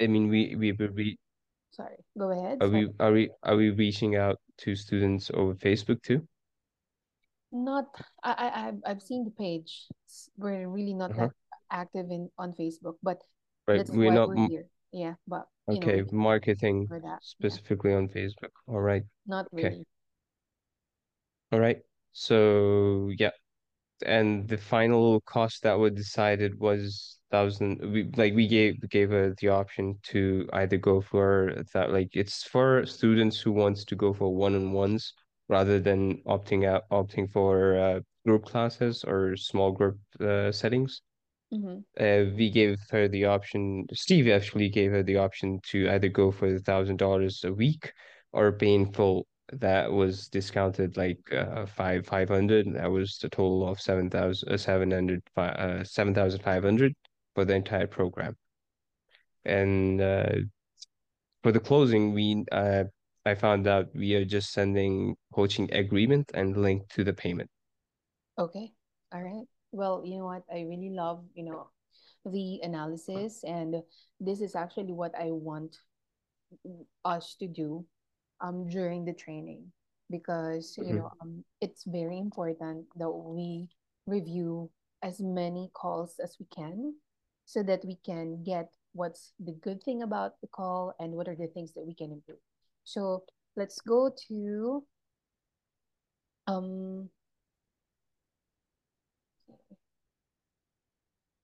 I mean, we we will be Sorry, go ahead. are Sorry. we are we are we reaching out to students over Facebook too? Not, I, I, I've, I've seen the page. We're really not Uh-huh. that active in on Facebook, but Right. that's We're why not we're here. Yeah, but know, okay, we marketing for that. Yeah, specifically on Facebook. All right. not really. Okay. All right. So yeah. And the final cost that was decided was thousand we like we gave gave her the option to either go for that like it's for students who wants to go for one-on-ones rather than opting out opting for uh, group classes or small group uh, settings. Mm-hmm. Uh, we gave her the option, Steve actually gave her the option to either go for the thousand dollars a week or pay in full. That was discounted like uh, five five hundred. That was the total of seven thousand uh, seven hundred uh, seven thousand five hundred for the entire program. And uh, for the closing, we uh, I found out we are just sending coaching agreement and link to the payment. Okay. All right. Well, you know what? I really love, you know, the analysis, and this is actually what I want us to do um during the training because you Mhm. know um it's very important that we review as many calls as we can so that we can get what's the good thing about the call and what are the things that we can improve. So let's go to um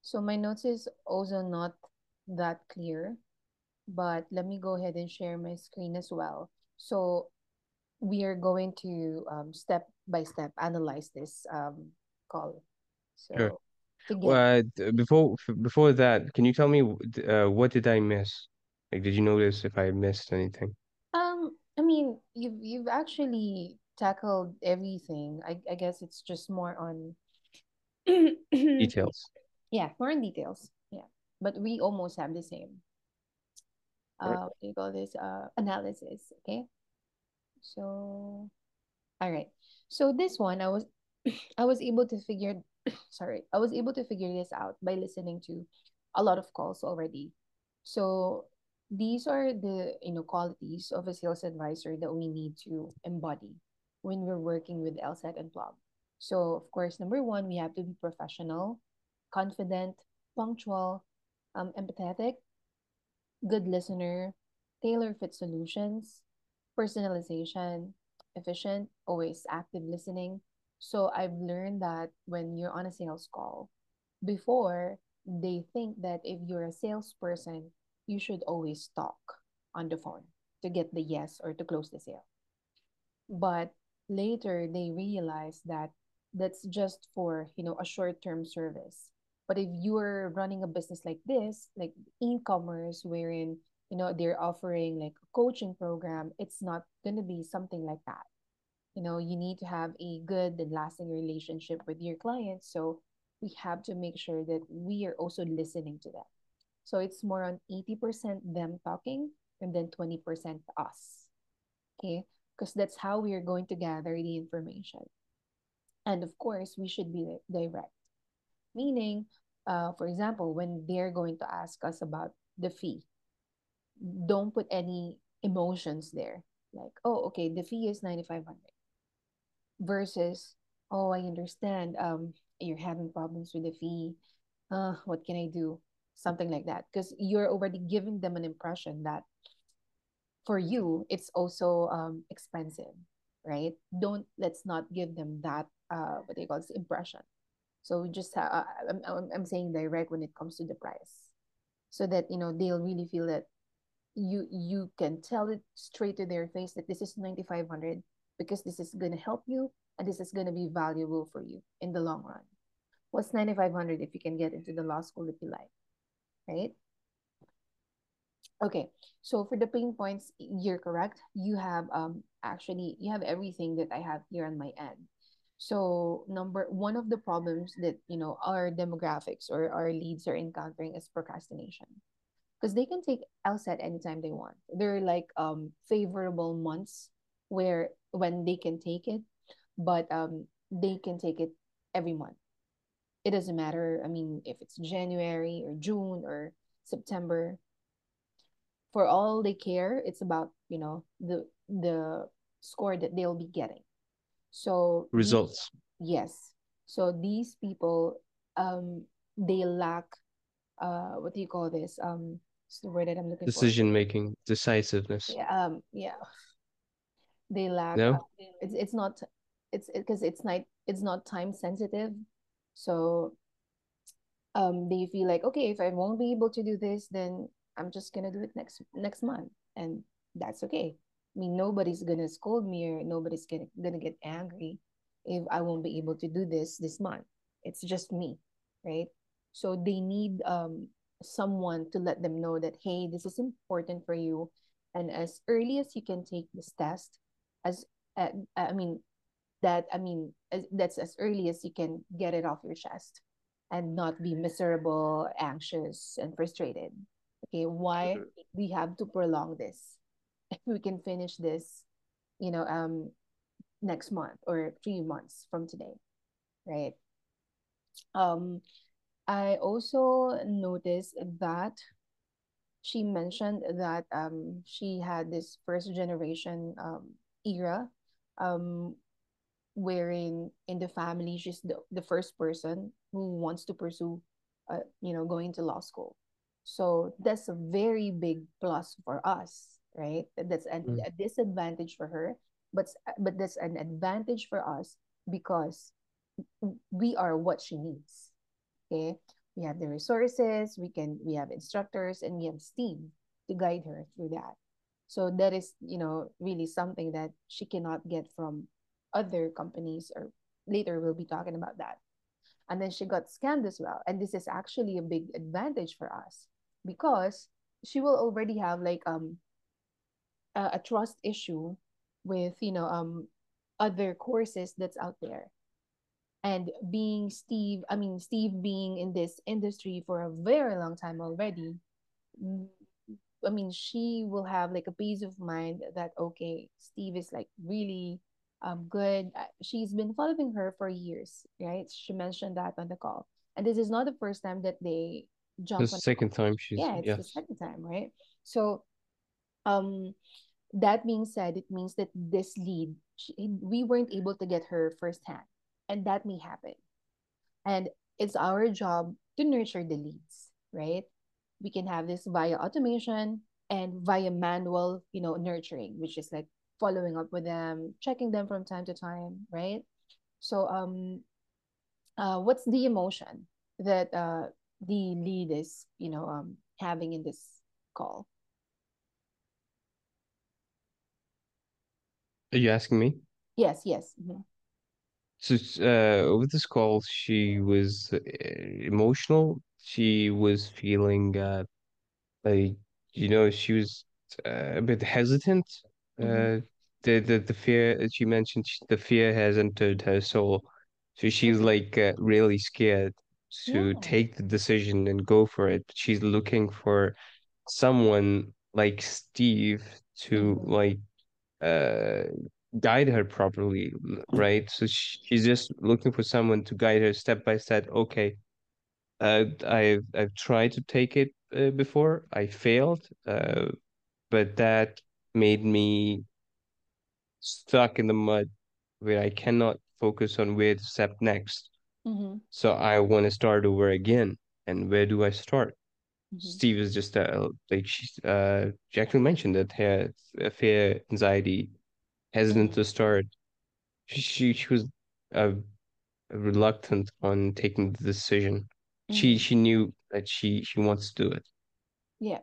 so my notes is also not that clear, but let me go ahead and share my screen as well. So we are going to um, step by step analyze this um, call. So together. Well, uh, before before that, can you tell me uh, what did I miss? Like, did you notice if I missed anything? Um, I mean, you've you've actually tackled everything. I I guess it's just more on Details. yeah, more in details. Yeah. But we almost have the same Right. uh what do you call this? Uh analysis. Okay. So all right. So this one I was I was able to figure sorry, I was able to figure this out by listening to a lot of calls already. So these are the you know qualities of a sales advisor that we need to embody when we're working with LSAT and Plum. So of course, number one, we have to be professional, confident, punctual, um, empathetic, good listener, tailor fit solutions, personalization, efficient, always active listening. So I've learned that when you're on a sales call, before they think that if you're a salesperson, you should always talk on the phone to get the yes or to close the sale. But later they realize that that's just for, you know, a short-term service. But if you're running a business like this, like e-commerce, wherein, you know, they're offering like a coaching program, it's not going to be something like that. You know, you need to have a good and lasting relationship with your clients. So we have to make sure that we are also listening to them. So it's more on 80% them talking and then 20% us. Okay. Because that's how we are going to gather the information. And of course, we should be direct, meaning, uh, for example, when they're going to ask us about the fee, don't put any emotions there. Like, oh, okay, the fee is 9,500 versus, oh, I understand. Um, you're having problems with the fee. Uh, what can I do? Something like that. Because you're already giving them an impression that for you it's also um expensive right don't let's not give them that uh what they call this impression so we just uh, I'm, I'm, I'm saying direct when it comes to the price so that you know they'll really feel that you you can tell it straight to their face that this is 9500 because this is going to help you and this is going to be valuable for you in the long run what's 9500 if you can get into the law school that you like right Okay, so for the pain points, you're correct. You have um actually you have everything that I have here on my end. So number one of the problems that you know our demographics or our leads are encountering is procrastination because they can take LSAT anytime they want. They're like um favorable months where when they can take it, but um they can take it every month. It doesn't matter. I mean, if it's January or June or September, for all they care, it's about, you know, the the score that they'll be getting. So these, Results. yes. So these people um they lack uh what do you call this? Um what's the word that I'm looking for? Decision making, decisiveness. Yeah, um yeah. They lack No? it's it's not it's because it's not it's not time sensitive. So um they feel like okay if i won't be able to do this then i'm just gonna do it next next month and that's okay i mean nobody's gonna scold me or nobody's gonna, gonna get angry if i won't be able to do this this month it's just me right so they need um someone to let them know that hey this is important for you and as early as you can take this test as uh, i mean that i mean as, that's as early as you can get it off your chest and not be miserable, anxious, and frustrated. Okay, why we have to prolong this? If we can finish this, you know, um, next month or three months from today, right? Um, I also noticed that she mentioned that um she had this first generation um era um wherein in the family she's the, the first person who wants to pursue uh, you know going to law school. So that's a very big plus for us right? That's an, Mm. a disadvantage for her but but that's an advantage for us because we are what she needs okay? We have the resources we can we have instructors and we have steve to guide her through that. So that is you know really something that she cannot get from other companies or later we'll be talking about that. And then she got scammed as well. And this is actually a big advantage for us because she will already have like um a, a trust issue with you know um other courses that's out there and being steve i mean steve being in this industry for a very long time already i mean she will have like a peace of mind that okay steve is like really um good. Uh, she's been following her for years right? She mentioned that on the call. And this is not the first time that they The jump call second time she's yeah it's the second time right? So um that being said it means that this lead she, we weren't able to get her firsthand and that may happen. And it's our job to nurture the leads right? We can have this via automation and via manual you know nurturing which is like following up with them checking them from time to time right? So um uh what's the emotion that uh the lead is you know um having in this call? Are you asking me? yes yes. Mhm, So uh, with this call, she was uh, emotional. She was feeling uh, like you know she was uh, a bit hesitant. mhm, Uh, the the the fear that she mentioned, the fear has entered her soul, so she's like uh, really scared to yeah take the decision and go for it. She's looking for someone like Steve to mhm, like uh guide her properly, right? So sh- she's just looking for someone to guide her step by step. Okay, uh, I've I've tried to take it uh, before. I failed, uh, but that made me stuck in the mud where I cannot focus on where to step next. mhm, So I want to start over again. And where do I start? mhm, Steve is just uh, like she's uh Jacqueline mentioned that her fear, anxiety, hesitant to start. She she, she was uh, reluctant on taking the decision. She mhm. she knew that she she wants to do it. Yeah.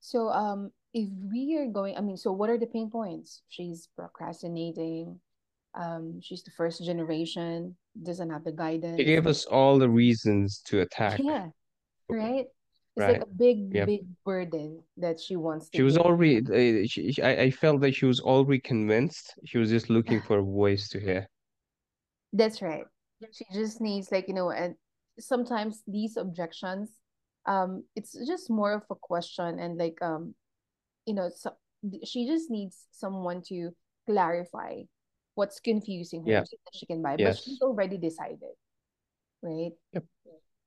So um if we are going, I mean, so what are the pain points? She's procrastinating. Um, she's the first generation, doesn't have the guidance. guidance. gave us all the reasons to attack. Yeah, right? It's like a big, Yep. big burden that she wants to She was already uh, she, she- I, I felt that she was already convinced. She was just looking for a voice to hear. That's right. She just needs like, you know, and sometimes these objections, um, it's just more of a question and like um you know, so, she just needs someone to clarify what's confusing her Yeah. so that she can buy. But she's already decided, right? Yep.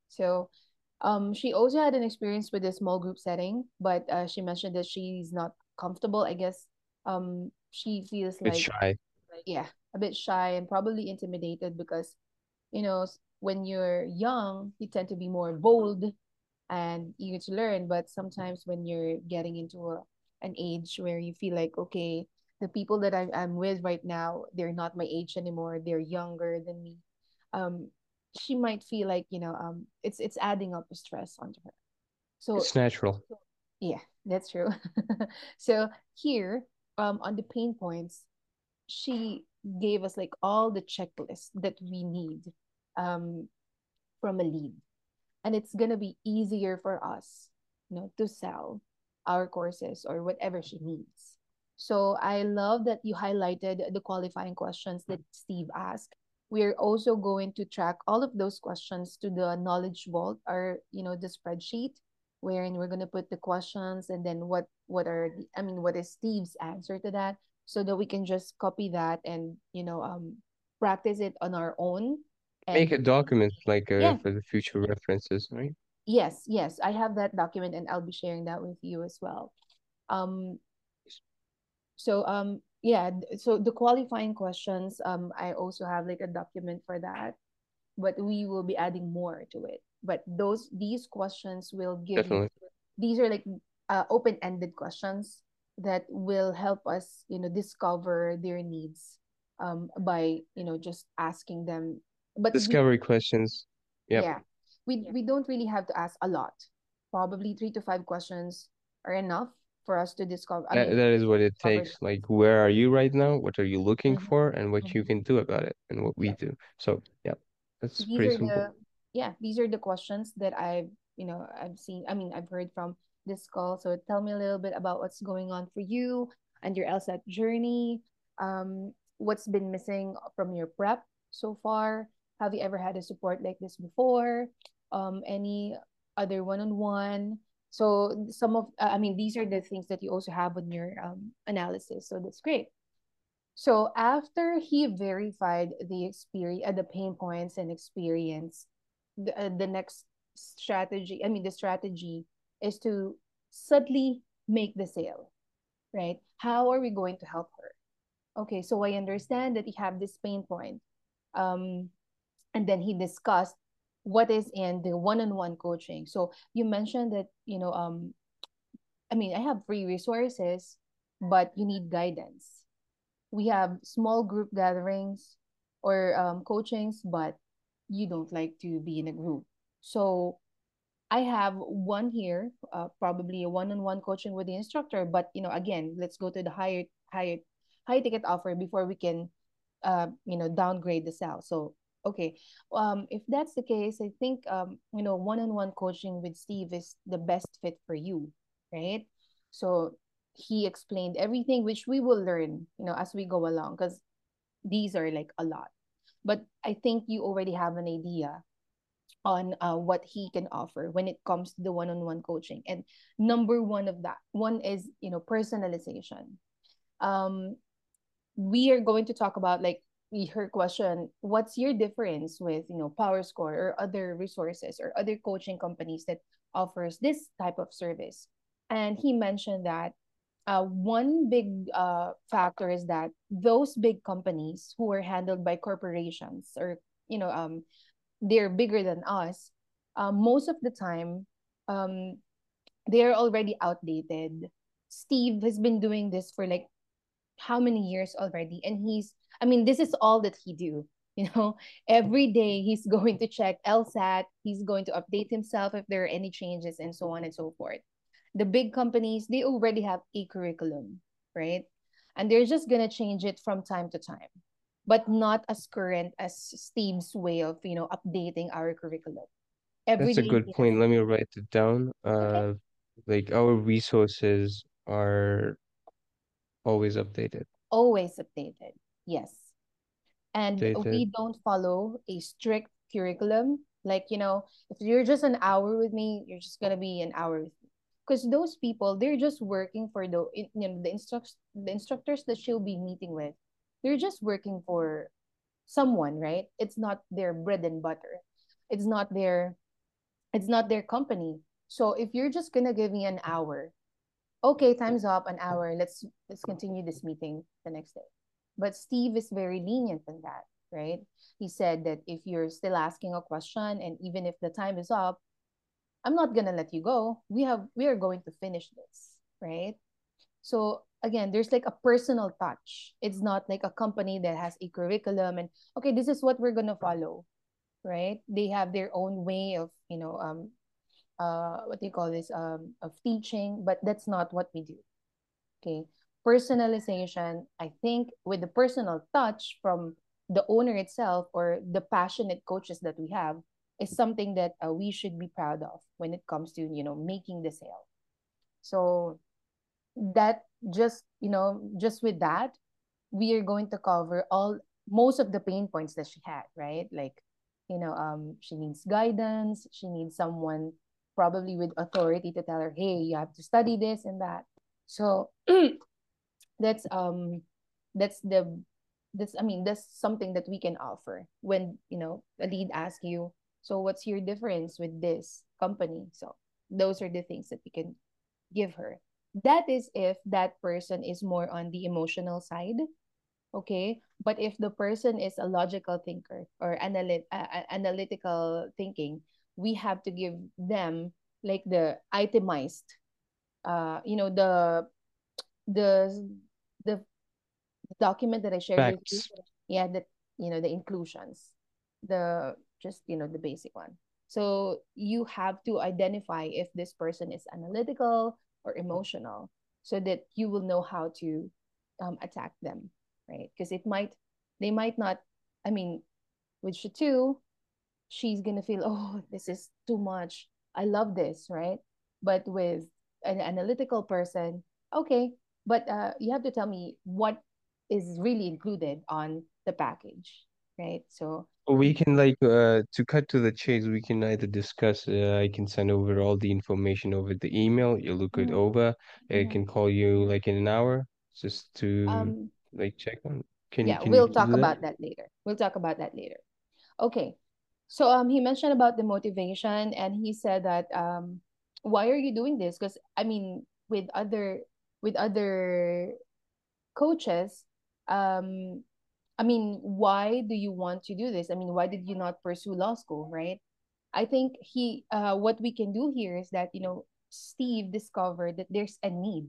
So Um, she also had an experience with a small group setting, but uh, she mentioned that she's not comfortable. I guess um, she feels like, shy. yeah, a bit shy and probably intimidated because, you know, when you're young, you tend to be more bold and eager to learn. But sometimes when you're getting into a, an age where you feel like, okay, the people that I, I'm with right now, they're not my age anymore. They're younger than me. Um, she might feel like, you know, um, it's it's adding up the stress onto her. So It's natural. yeah, that's true. so here, um, on the pain points, she gave us like all the checklists that we need um from a lead and it's gonna be easier for us, you know, to sell our courses or whatever she needs. So I love that you highlighted the qualifying questions that Steve asked. We're also going to track all of those questions to the knowledge vault or you know the spreadsheet wherein we're gonna put the questions and then what what are the, I mean what is Steve's answer to that so that we can just copy that and you know um practice it on our own Make a document like uh, yeah for the future references, right? Yes, yes, I have that document and I'll be sharing that with you as well. Um, so um, yeah, so the qualifying questions, um, I also have like a document for that, but we will be adding more to it. But those these questions will give you Definitely. these are like uh, open-ended questions that will help us, you know, discover their needs um by, you know, just asking them. But we Discovery questions. Yep. yeah. We we don't really have to ask a lot. Probably three to five questions are enough for us to discover. I That, mean, that is what it takes. Like, where are you right now? What are you looking Mhm, for? And what you mhm. can do about it and what we Yeah. do. So, yeah, that's These pretty simple. the yeah, these are the questions that I've, you know, I've seen, I mean, I've heard from this call. So tell me a little bit about what's going on for you and your LSAT journey. Um, what's been missing from your prep so far? Have you ever had a support like this before? Um, any other one-on-one? So some of, uh, I mean, these are the things that you also have on your um, analysis. So that's great. So after he verified the experience, uh, the pain points and experience, the, uh, the next strategy, I mean, the strategy is to subtly make the sale, right? How are we going to help her? Okay, so I understand that you have this pain point. Um, and then he discussed what is in the one-on-one coaching. So you mentioned that, you know, um, I mean, I have free resources, but you need guidance we have small group gatherings or um, coachings, but you don't like to be in a group. So I have one here, uh, probably a one-on-one coaching with the instructor. But you know, again, let's go to the higher, higher, high ticket offer before we can, uh, you know, downgrade the sale. So okay, um, if that's the case, I think um, you know, one-on-one coaching with Steve is the best fit for you, right? So he explained everything, which we will learn, you know, as we go along, because these are like a lot. But I think you already have an idea on uh, what he can offer when it comes to the one-on-one coaching and number one of that one is you know personalization um we are going to talk about like her question what's your difference with you know power score or other resources or other coaching companies that offers this type of service and he mentioned that uh, one big uh, factor is that those big companies who are handled by corporations or you know um they're bigger than us, um, most of the time, um, they're already outdated. Steve has been doing this for like how many years already, and he's, I mean, this is all that he do. You know, every day he's going to check LSAT, he's going to update himself if there are any changes, and so on and so forth. The big companies, they already have a curriculum, right? And they're just gonna change it from time to time but not as current as Steve's way of, you know, updating our curriculum. Every That's a good has point. Let me write it down. okay, Uh, like our resources are always updated. always updated. Yes. And Updated. we don't follow a strict curriculum. Like, you know, if you're just an hour with me, you're just gonna be an hour with me. Because those people, they're just working for the you know the instructors the instructors that she'll be meeting with. They're just working for someone, right? It's not their bread and butter. It's not their It's not their company. So if you're just gonna give me an hour, okay, time's up, an hour. Let's let's continue this meeting the next day. But Steve is very lenient in that, right? He said that if you're still asking a question and even if the time is up, I'm not gonna let you go. We have we are going to finish this, right? So again, there's like a personal touch. It's not like a company that has a curriculum and okay, this is what we're gonna follow, right? They have their own way of, you know, um, uh, what do you call this, um, of teaching, but that's not what we do. Okay, personalization. I think with the personal touch from the owner itself or the passionate coaches that we have is something that uh, we should be proud of when it comes to you know making the sale. So that just you know just with that we are going to cover all most of the pain points that she had right like you know um she needs guidance she needs someone probably with authority to tell her hey you have to study this and that so that's um that's the that's i mean that's something that we can offer when you know a lead asks you so what's your difference with this company? So those are the things that we can give her. That is if that person is more on the emotional side okay? But if the person is a logical thinker or analyt- uh, analytical thinking we have to give them like the itemized uh you know the the the document that i shared with you yeah that you know the inclusions the just you know the basic one. So you have to identify if this person is analytical or emotional so that you will know how to um, attack them right? Because it might they might not i mean with Shatu, she's gonna feel oh this is too much. I love this right? But with an analytical person okay but uh, you have to tell me what is really included on the package right so We can like uh to cut to the chase, we can either discuss uh, I can send over all the information over the email, you look it mhm, over. I mhm. can call you like in an hour just to um like check on. Can you yeah can we'll talk that? about that later we'll talk about that later Okay. So um he mentioned about the motivation and he said that um why are you doing this? Because I mean with other with other coaches, um I mean why do you want to do this? I mean why did you not pursue law school, right? I think he uh what we can do here is that you know Steve discovered that there's a need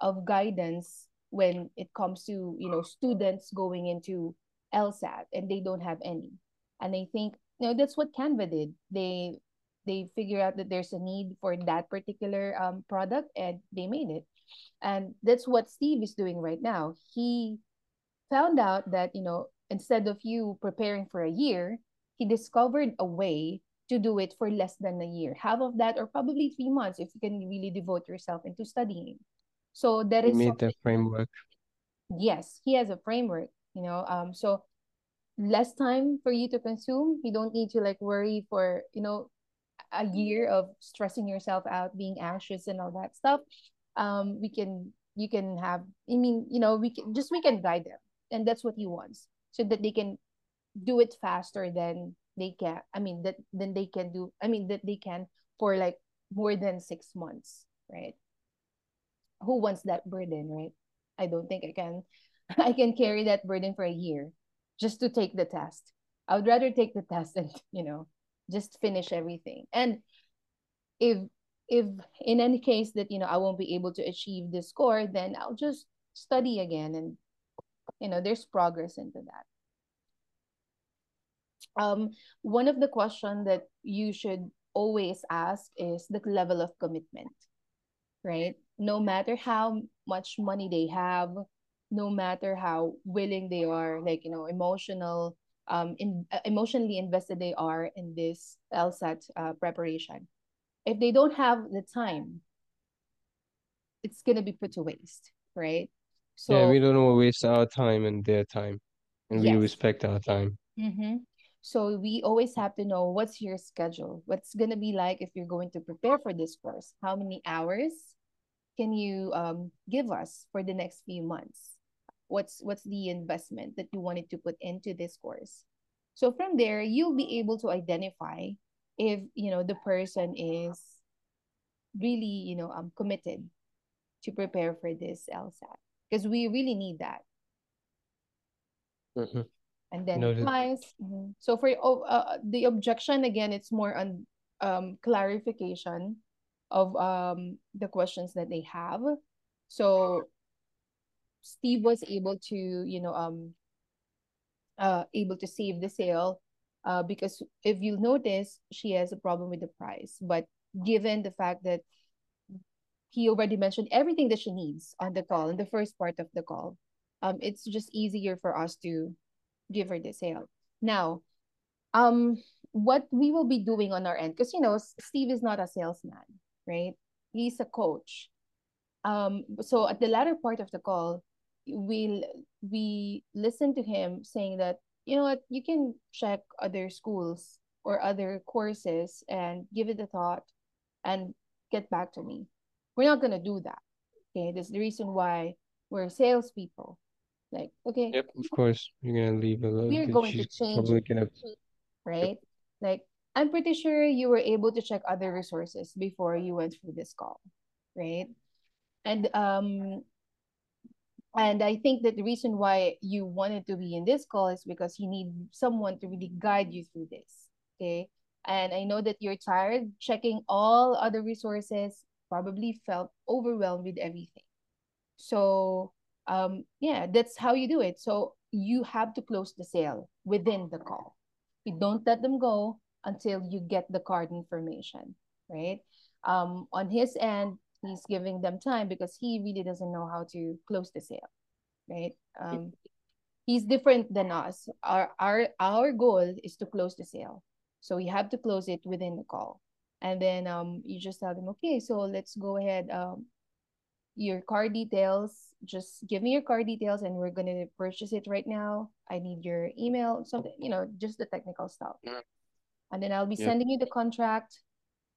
of guidance when it comes to you know students going into LSAT and they don't have any. And I think you know that's what Canva did. They they figure out that there's a need for that particular um, product and they made it. And that's what Steve is doing right now. He found out that you know instead of you preparing for a year, he discovered a way to do it for less than a year, half of that, or probably three months if you can really devote yourself into studying. So that is made the framework. yes, he has a framework, you know. Um, so less time for you to consume. You don't need to like worry for, you know, a year of stressing yourself out, being anxious and all that stuff. Um, we can you can have I mean, you know, we can just we can guide them. And that's what he wants. So that they can do it faster than they can I mean that then they can do I mean that they can for like more than six months, right? who wants that burden, right? I don't think I can I can carry that burden for a year just to take the test. I would rather take the test and, you know, just finish everything. And if if in any case that, you know, I won't be able to achieve this score, then I'll just study again and you know, there's progress into that. Um one of the question that you should always ask is the level of commitment right? No matter how much money they have, no matter how willing they are, like you know, emotional, um, in uh, emotionally invested they are in this LSAT uh, preparation. If they don't have the time, it's gonna be put to waste, right? Yeah, So we don't want to waste our time and their time, and we respect our time. Mm-hmm. So we always have to know what's your schedule, what's gonna be like if you're going to prepare for this course, how many hours can you um, give us for the next few months? What's what's the investment that you wanted to put into this course? So from there, you'll be able to identify if you know the person is really you know um committed to prepare for this LSAT because we really need that. Mhm. And then Noted. mhm. So for oh, uh, the objection again, it's more on um clarification of um the questions that they have. So Steve was able to you know um uh able to save the sale uh because if you notice she has a problem with the price. But given the fact that he already mentioned everything that she needs on the call in the first part of the call um it's just easier for us to give her the sale. Now um what we will be doing on our end because you know steve is not a salesman right? He's a coach. Um so at the latter part of the call we'll we listen to him saying that you know what you can check other schools or other courses and give it a thought and get back to me. We're not going to do that okay? That's the reason why we're salespeople. Like okay Yep, of course. You're gonna leave a little we're going to change gonna. right? Like i'm pretty sure you were able to check other resources before you went through this call right? And um and I think that the reason why you wanted to be in this call is because you need someone to really guide you through this. Okay. And I know that you're tired checking all other resources, probably felt overwhelmed with everything. So, um, yeah, that's how you do it. So you have to close the sale within the call. You don't let them go until you get the card information, right? Um, on his end, he's giving them time because he really doesn't know how to close the sale, right? Um, he's different than us. Our our our goal is to close the sale, so we have to close it within the call, and then um, you just tell them, okay, so let's go ahead. Um, your card details. Just give me your card details, and we're gonna purchase it right now. I need your email, something you know, just the technical stuff, Mhm. and then I'll be Yep. sending you the contract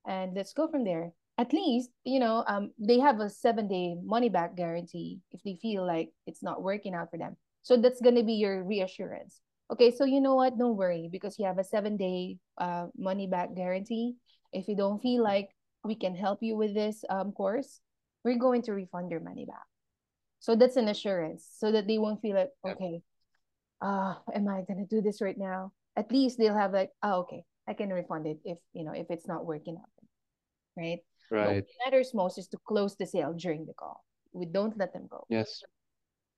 and let's go from there. At least, you know, um, they have a seven day money back guarantee if they feel like it's not working out for them. So that's gonna be your reassurance. Okay, so you know what? Don't worry because you have a seven day uh money back guarantee. If you don't feel like we can help you with this um course, we're going to refund your money back. So that's an assurance so that they won't feel like, okay, uh, am I gonna do this right now? At least they'll have like, oh, okay, I can refund it if you know if it's not working out right? But Right. what matters most is to close the sale during the call. We don't let them go, Yes.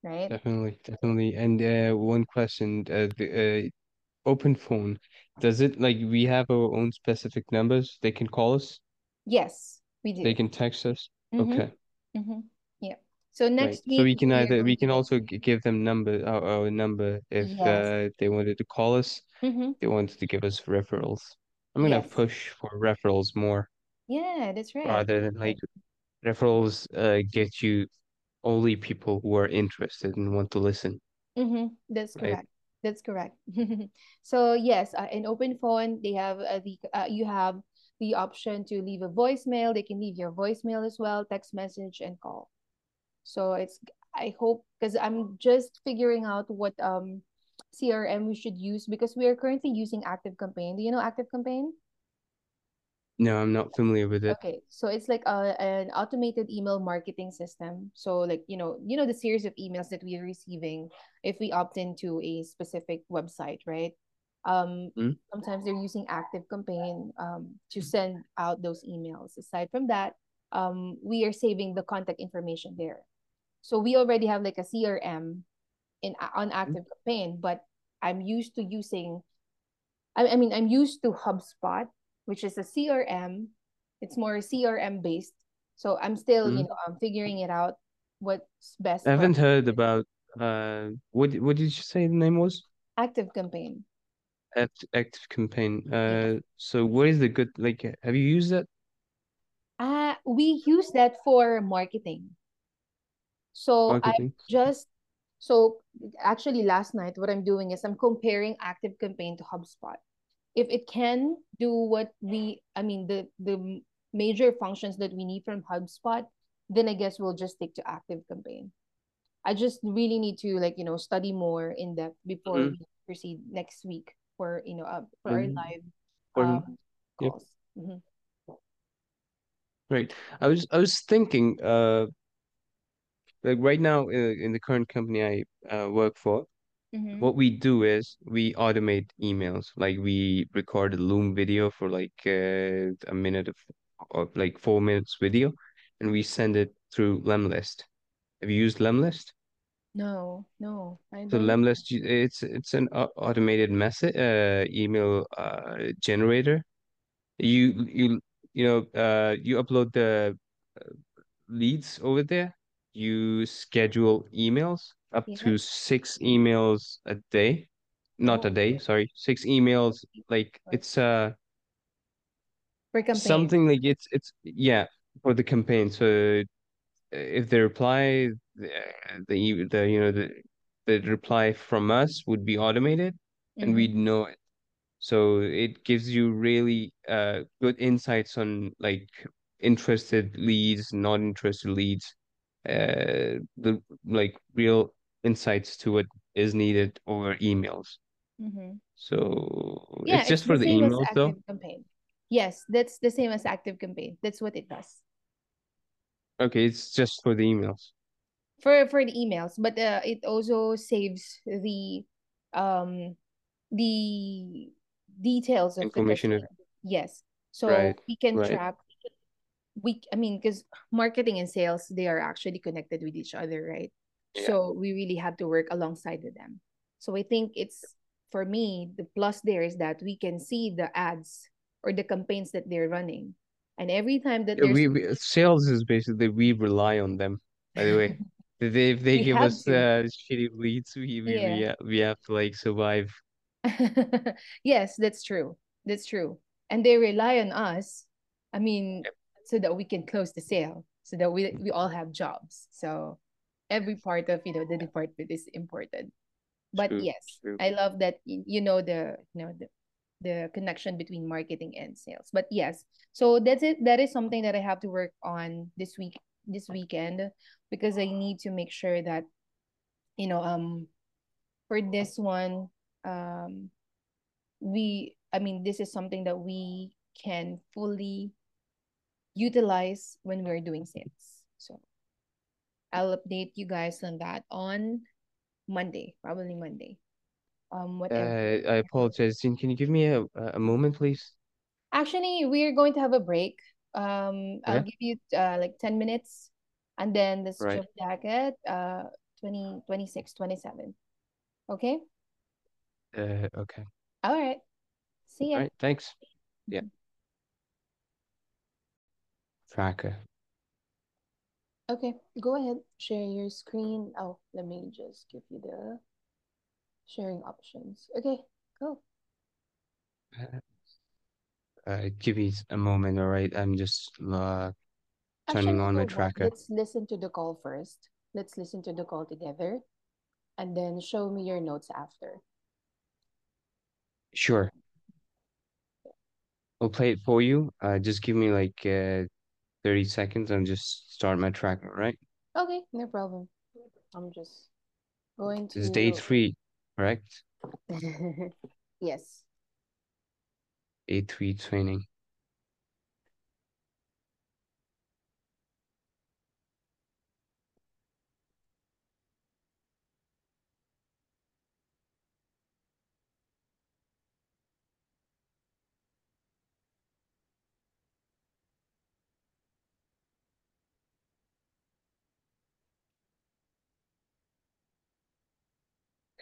right? Definitely. Definitely. And uh, one question. Uh, the uh, open phone. Does it like we have our own specific numbers? They can call us. Yes, we do. They can text us. Mm-hmm. Okay. Mm-hmm. Yeah. So Right. next So we can either we can also give them number our, our number if Yes. uh they wanted to call us. Mm-hmm. They wanted to give us referrals. I'm gonna Yes. push for referrals more Yeah, that's right. rather than like referrals uh get you only people who are interested and want to listen, Mm-hmm. That's right? correct. That's correct. So yes, uh, in open phone, they have uh, the uh, you have the option to leave a voicemail. They can leave your voicemail as well, text message and call. So it's I hope because I'm just figuring out what um CRM we should use because we are currently using Active Campaign. Do you know Active Campaign? No, I'm not familiar with it. Okay, so it's like a, an automated email marketing system. So like, you know, you know the series of emails that we're receiving if we opt into a specific website, right? Um, Hmm? sometimes they're using Active Campaign um, to send out those emails. Aside from that, um, we are saving the contact information there. So we already have like a CRM in on Hmm? Active Campaign, but I'm used to using I, I mean I'm used to HubSpot, which is a CRM. It's more CRM based. So I'm still, you Hmm? know, I'm figuring it out what's best I haven't heard about uh what what did you say the name was? Active Campaign. Act Active Campaign. Uh, so what is the good like? Have you used it? Uh, we use that for marketing. So I just so actually last night what I'm doing is I'm comparing Active Campaign to HubSpot. If it can do what we I mean the the major functions that we need from HubSpot, then I guess we'll just stick to Active Campaign. I just really need to like, you know, study more in depth before Mm-hmm. we proceed next week for, you know, uh, for our And live for um Yep. calls. Mhm. Right. I was I was thinking, uh, like right now uh, in the current company I uh, work for, Mhm. what we do is we automate emails. Like we record a Loom video for like uh, a minute of, of like four minutes video, and we send it through Lemlist. Have you used Lemlist? No, no, I So. Lemlist, it's it's an automated message uh, email uh, generator. You you you know uh, you upload the leads over there. You schedule emails up to six emails a day. Not a Oh, day, okay. sorry, six emails. Like it's uh For campaign. something like it's it's yeah for the campaign. So uh, if they reply, the the the you know the the reply from us would be automated, and Mm-hmm. we'd know it. So it gives you really uh good insights on like interested leads, not interested leads, uh the like real insights to what is needed over emails. Mm-hmm. So Yeah, it's it's just the for the as emails though. campaign. Yes, that's the same as active campaign. That's what it does. Okay, it's just for the emails. For for the emails, but uh, it also saves the um the details of Information customer. Yes. right, So we can right. track we I mean because marketing and sales they are actually connected with each other, right? Yeah. So we really have to work alongside with them. So I think it's for me the plus there is that we can see the ads or the campaigns that they're running. And every time that Yeah, we, we sales is basically we rely on them. By the way, if they if they we give us to. uh, shitty leads, we we Yeah. we, uh, we have to like survive. yes, that's true. That's true. And they rely on us, I mean, Yep. So that we can close the sale, so that we we all have jobs. So every part of, you know, the department is important. But True, yes, true. I love that you know the, you know, the the connection between marketing and sales. But yes, so that's it. That is something that I have to work on this week, this weekend, because I need to make sure that, you know, um, for this one, um, we i mean this is something that we can fully utilize when we're doing sales so i'll update you guys on that on monday probably monday um whatever Uh, I apologize. Can can you give me a a moment, please? actually we're going to have a break um i'll give you uh like 10 minutes and then the Right. strip jacket uh 20 26 27 okay Uh, okay. all right see All ya right. Thanks. Yeah. Tracker. okay go ahead share your screen oh let me just give you the sharing options. Okay, go. Uh, uh, give me a moment. All right. I'm just uh turning Actually, on my tracker. Let's listen to the call first. Let's listen to the call together and then show me your notes after. Sure. I'll play it for you. Uh, just give me like uh 30 seconds and just start my tracker, right? Okay, no problem. I'm just going to. It's day three, correct? yes. A3 training.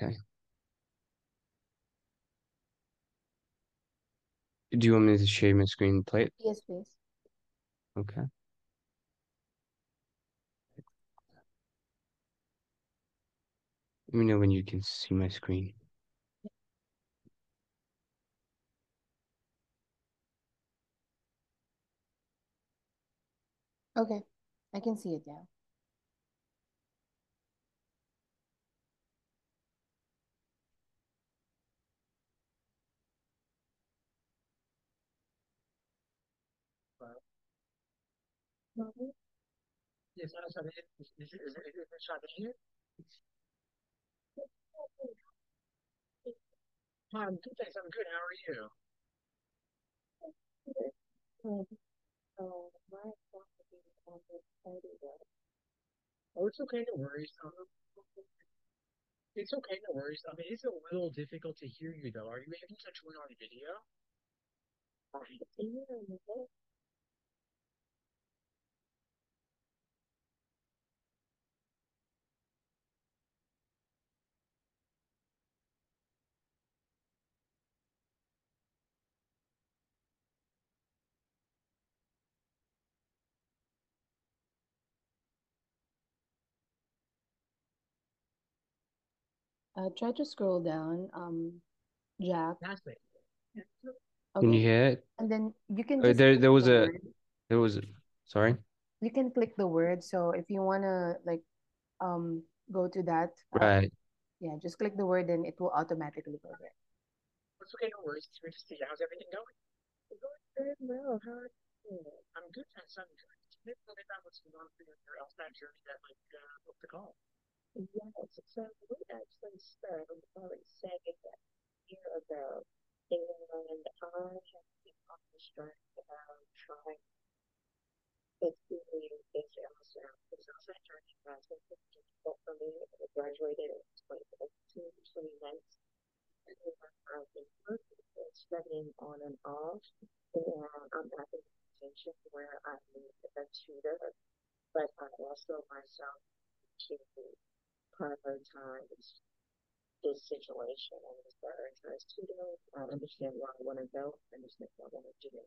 Okay. Do you want me to share my screen and play it? Yes, please. Okay. Let me know when you can see my screen. Okay, I can see it now. Hi, I'm good. Thanks. I'm good. How are you? Oh, it's okay. No worries. Um, it's okay. No worries. I mean, it's a little difficult to hear you though. Are you able to turn on video? I can. Uh, try to scroll down, um, Jack. That's it. Can you hear it? And then you can Uh, there there was the a word. there was sorry. You can click the word. So if you wanna like um go to that, uh, Right. yeah, just click the word and it will automatically go there. It's okay, no worries. It's good to see you. How's everything going? It's going very well. How are you? I'm good, thanks. I'm good. Maybe a little bit about what's going on for your, your LSAT journey that like uh, booked the call. Yes, so we actually started probably a year ago, and I have been on the journey about trying to do this LSAT. This LSAT journey has been difficult for me. I graduated in 2018, 2019. I've been working and studying on and off, and I'm at the position where I need a tutor, but I also myself to prioritize this situation and prioritize tutoring. I understand where I want to go, I understand what I want to do.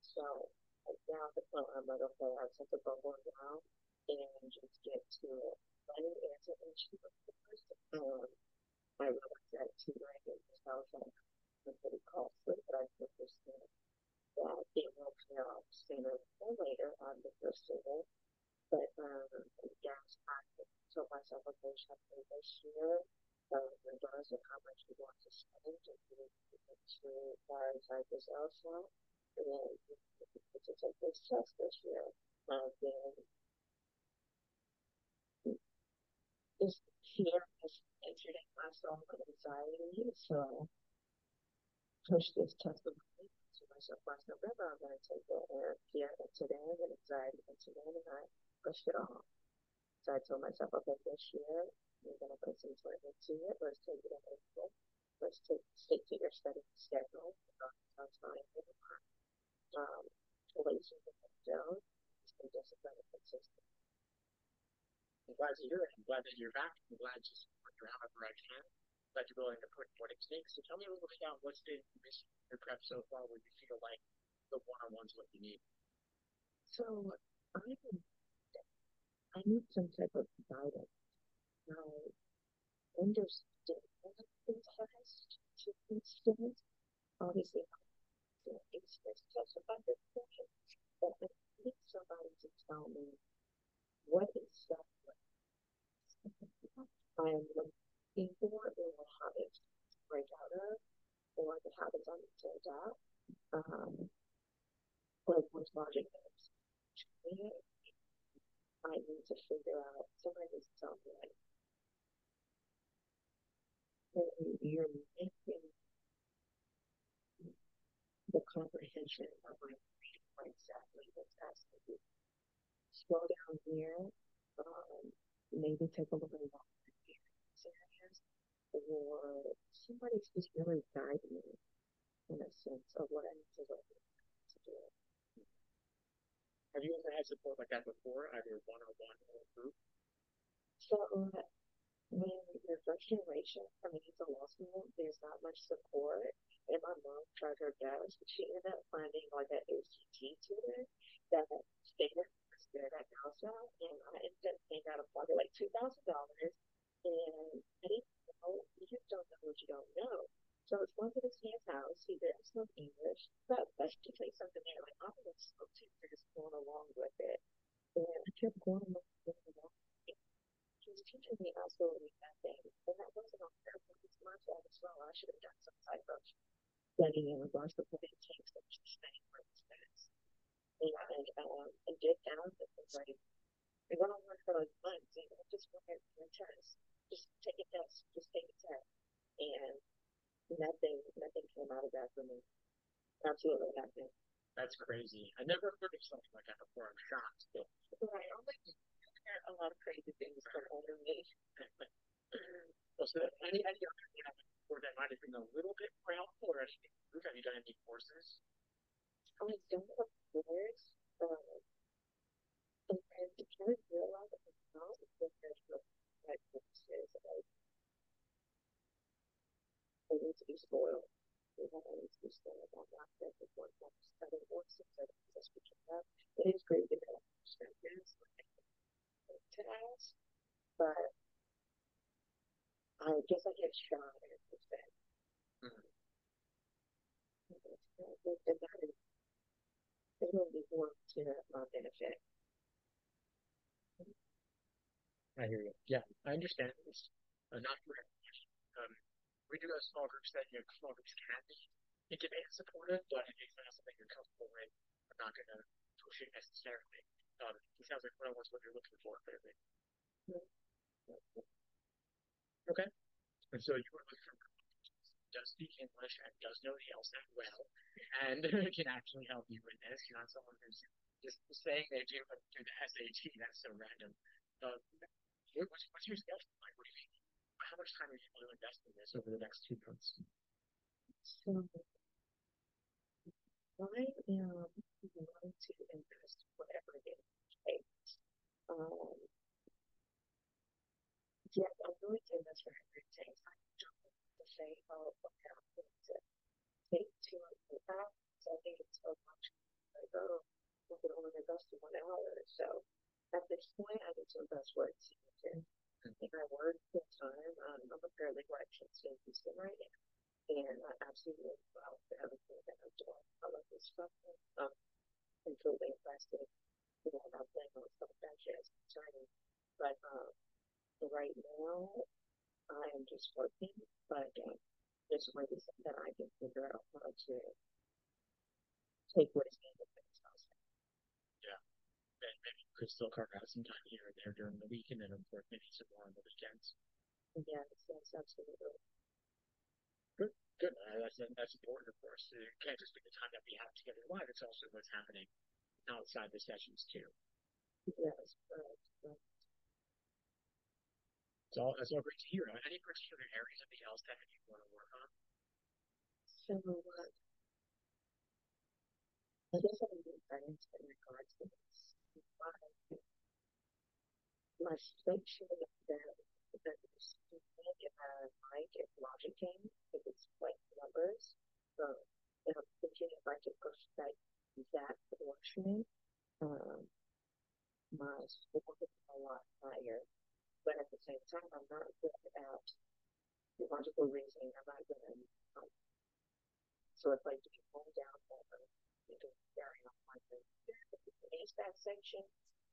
So like now the point I'm like, okay, I set the bubble down and just get to it. Let me answer each of the first. Um, I realize that tutoring is also pretty costly, but I understand that it will pay off sooner or later on the first student. But um, yes, I told myself, okay, should I this year? Um, regardless of how much you want to spend, if you need to prioritize this also, and then to take this test this year, uh, then this fear has entered in my soul of anxiety, so push this test of to myself last November, I'm going to take and fear today, and anxiety today, and I pushed it off. So I told myself, okay, this year you're going to put some time into it. Let's take it in April. Let's take, stick to your study schedule. Not time um, lazy down. Just be disciplined and consistent. I'm glad to hear it. I'm glad that you're back. I'm glad you support your however I can. Glad you're willing to put what it takes. So tell me a little bit about what's been missing in your prep so far where you feel like the one-on-one's what you need. So I I need some type of guidance. I understand the test to an extent. Obviously, it's just about the question, but I need somebody to tell me what exactly I am looking for or how to break out of, or the habits I'm to adapt. Um, like with logic is. I need to figure out, somebody needs to tell me, like, you're missing the comprehension of my what exactly what's asking you. Slow down here, um, maybe take a little longer these areas, or somebody's just really guiding me in a sense of what I need to do. Have you ever had support like that before, either one on one or group? So uh, when your first generation coming into law school, there's not much support. And my mom tried her best, but she ended up finding like an ACT tutor that stayed there at Casa, and I ended up paying out of pocket like two thousand dollars. And I didn't know you just don't know what you don't know. So it's one to this man's house. He didn't speak English, but let's just say something there. Like I'm gonna spoke to just going along with it, and I kept going along, going along. He was teaching me absolutely nothing, and that wasn't on purpose. It's my fault as well. I should have done some type of studying in regards to what it takes to study for this And um, I did found that it's like we went on for like months, and I just wanted to test, just take a test, just take a test, and nothing, nothing came out of that for me. Absolutely nothing. That's crazy. I never heard of something like that before. I'm shocked. Right. I'm like, hear a lot of crazy things from older me. So any any other you know, or that might have been a little bit more helpful or anything? Have you done any courses? I don't have words, um, and to kind of realize that it's not because there's no courses. Like, to be spoiled. We have need to be spoiled on that. There's one more study courses that just we can have. It is great to have perspectives to ask, but I guess I get shy with that. Mhm. And that is, it will be more to my benefit. I hear you. Yeah, I understand. It's uh, not for. Um, we do have small groups that you know, small groups can be intimate and supportive, but if it's not something you're comfortable with, I'm not going to push it necessarily. Um, it sounds like one on one's what you're looking for, clearly. Okay. And so you were looking for does speak English and does know the LSAT well and can actually help you with this. You're not someone who's just saying they do but do the SAT. That's so random. Um, what's, your schedule like? What do you think? How much time are you able to invest in this over the next two months? So I am wanting to invest whatever it takes. Um, yes, I'm going to invest whatever it takes. I don't want to say, oh, okay, I'm going to take two hundred thousand. So I think it's so much. Like, oh, I can only invest in one hour. So at this point, I need to invest where it's needed. If I work full time, um, I'm a paralegal at Kinston Houston right now. And I absolutely love everything that I'm doing. I love this stuff. I'm completely invested. You know, I'm playing on stuff that concerning. But um, right now, I am just working. But um, there's ways that I can figure out how to take what is needed for this house. And maybe could still carve out some time here and there during the week and then of course maybe some more on the weekends. Yes, yes, absolutely. Good. Uh, that's that's important, of course. It can't just be the time that we have together live. It's also what's happening outside the sessions too. Yes, correct. correct. It's all that's all great to hear. Any particular areas of the LSAT that you want to work on? So, uh, I guess I need guidance in regards to this. My, section that that is unique uh, like is logic game, if it's like numbers. So, and I'm thinking if I could push that that portion, um, my score be a lot higher. But at the same time, I'm not good at logical reasoning. I'm not good at um, so if I do pull down more, carry on like the base that section,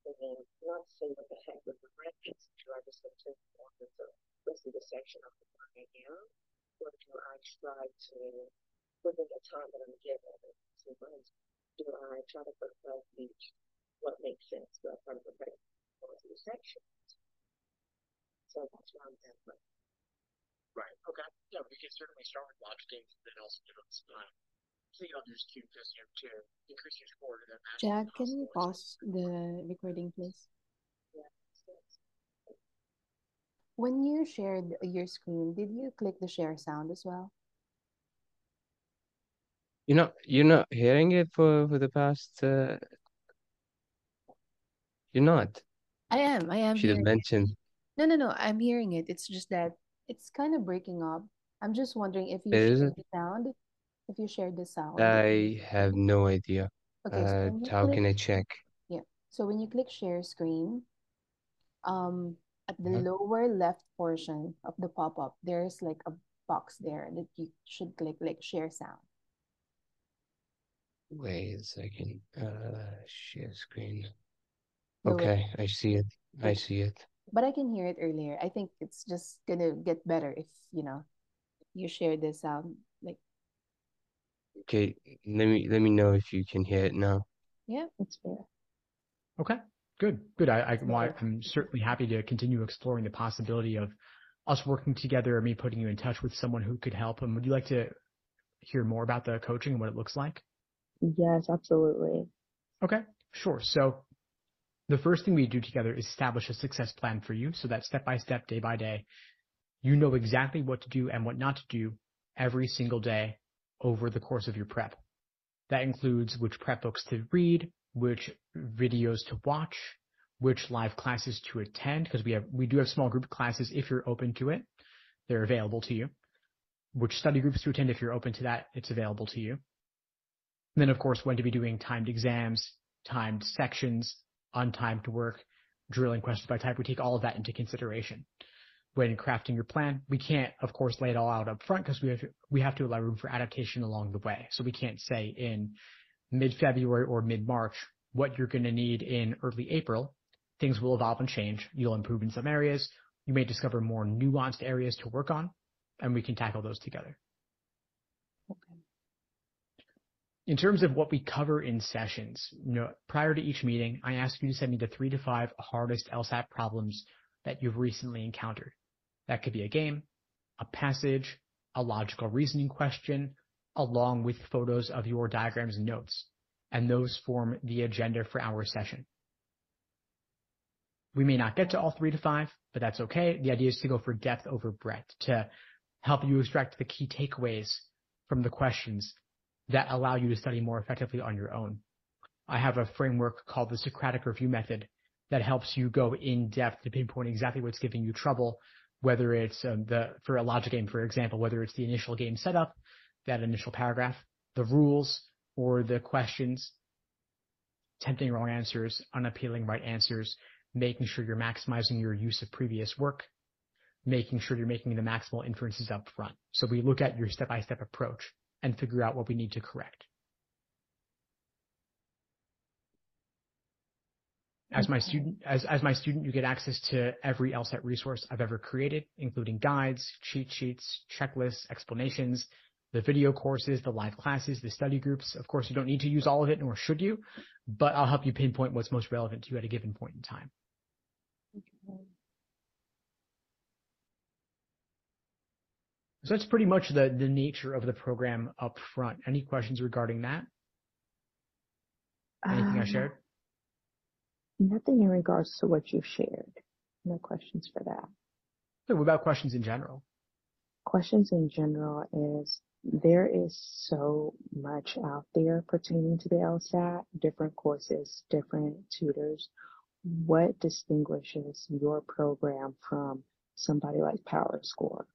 and then not say what the heck with the do I just go to of the rest of the section of the right now? Or do I strive to, within the time that I'm given, two months, do I try to fulfill each what makes sense but from the break of the sections? So that's where I'm at. But Right. Okay. Yeah, we can certainly start with logic games and then also give them some time. See others too, just you know, to increase your score to the Jack, can you pause the recording, please? yeah, so it's- When you shared your screen, did you click the share sound as well? You're not you're not hearing it for for the past uh you're not. I am. I am Should have hearing it. mentioned. No, no, no. I'm hearing it. It's just that it's kind of breaking up. I'm just wondering if you Is shared the sound, if you shared the sound. I have no idea. Okay, so Uh how click, can I check? yeah. So when you click share screen, um, at the Uh-huh. lower left portion of the pop-up, there's like a box there that you should click like share sound. Wait a second. Uh share screen. Okay, I see it. I see it. But I can hear it earlier. I think it's just gonna get better if, you know, you share the sound. Like, Okay, let me let me know if you can hear it now. yeah. it's fair. Okay, good, good. I, I, So, well, I- I'm certainly happy to continue exploring the possibility of us working together or me putting you in touch with someone who could help. And would you like to hear more about the coaching and what it looks like? Yes, absolutely. Okay, sure. So the first thing we do together is establish a success plan for you so that step by step, day by day, you know exactly what to do and what not to do every single day over the course of your prep. That includes which prep books to read, which videos to watch, which live classes to attend, because we have we do have small group classes if you're open to it. They're available to you. Which study groups to attend if you're open to that, it's available to you. And then of course when to be doing timed exams, timed sections, untimed work, drilling questions by type. We take all of that into consideration when crafting your plan. We can't, of course, lay it all out up front because we have to, we have to allow room for adaptation along the way. So we can't say in mid-February or mid-March what you're going to need in early April. Things will evolve and change. You'll improve in some areas. You may discover more nuanced areas to work on, and we can tackle those together. Okay. In terms of what we cover in sessions, you know, prior to each meeting, I ask you to send me the three to five hardest LSAT problems that you've recently encountered. That could be a game, a passage, a logical reasoning question, along with photos of your diagrams and notes. And those form the agenda for our session. We may not get to all three to five, but that's okay. The idea is to go for depth over breadth to help you extract the key takeaways from the questions that allow you to study more effectively on your own. I have a framework called the Socratic review method that helps you go in depth to pinpoint exactly what's giving you trouble whether it's um, the for a logic game, for example, whether it's the initial game setup, that initial paragraph, the rules, or the questions, tempting wrong answers, unappealing right answers, making sure you're maximizing your use of previous work, making sure you're making the maximal inferences up front. So we look at your step-by-step approach and figure out what we need to correct. As my student, as, as my student, you get access to every LSAT resource I've ever created, including guides, cheat sheets, checklists, explanations, the video courses, the live classes, the study groups. Of course, you don't need to use all of it, nor should you, but I'll help you pinpoint what's most relevant to you at a given point in time. So that's pretty much the, the nature of the program up front. Any questions regarding that? Anything um, I shared? Nothing in regards to what you've shared. No questions for that. So what about questions in general? Questions in general is there is so much out there pertaining to the LSAT, different courses, different tutors. What distinguishes your program from somebody like PowerScore?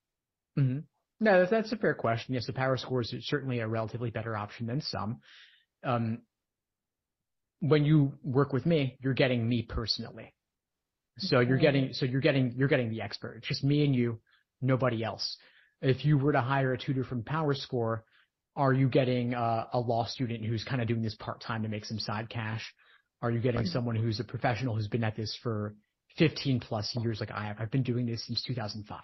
Mm-hmm. No, that's a fair question. Yes, the PowerScore is certainly a relatively better option than some. Um, when you work with me, you're getting me personally. So you're getting, so you're getting, you're getting the expert. It's just me and you, nobody else. If you were to hire a tutor from PowerScore, are you getting a, a law student who's kind of doing this part time to make some side cash? Are you getting someone who's a professional who's been at this for 15 plus years like I have? I've been doing this since 2005.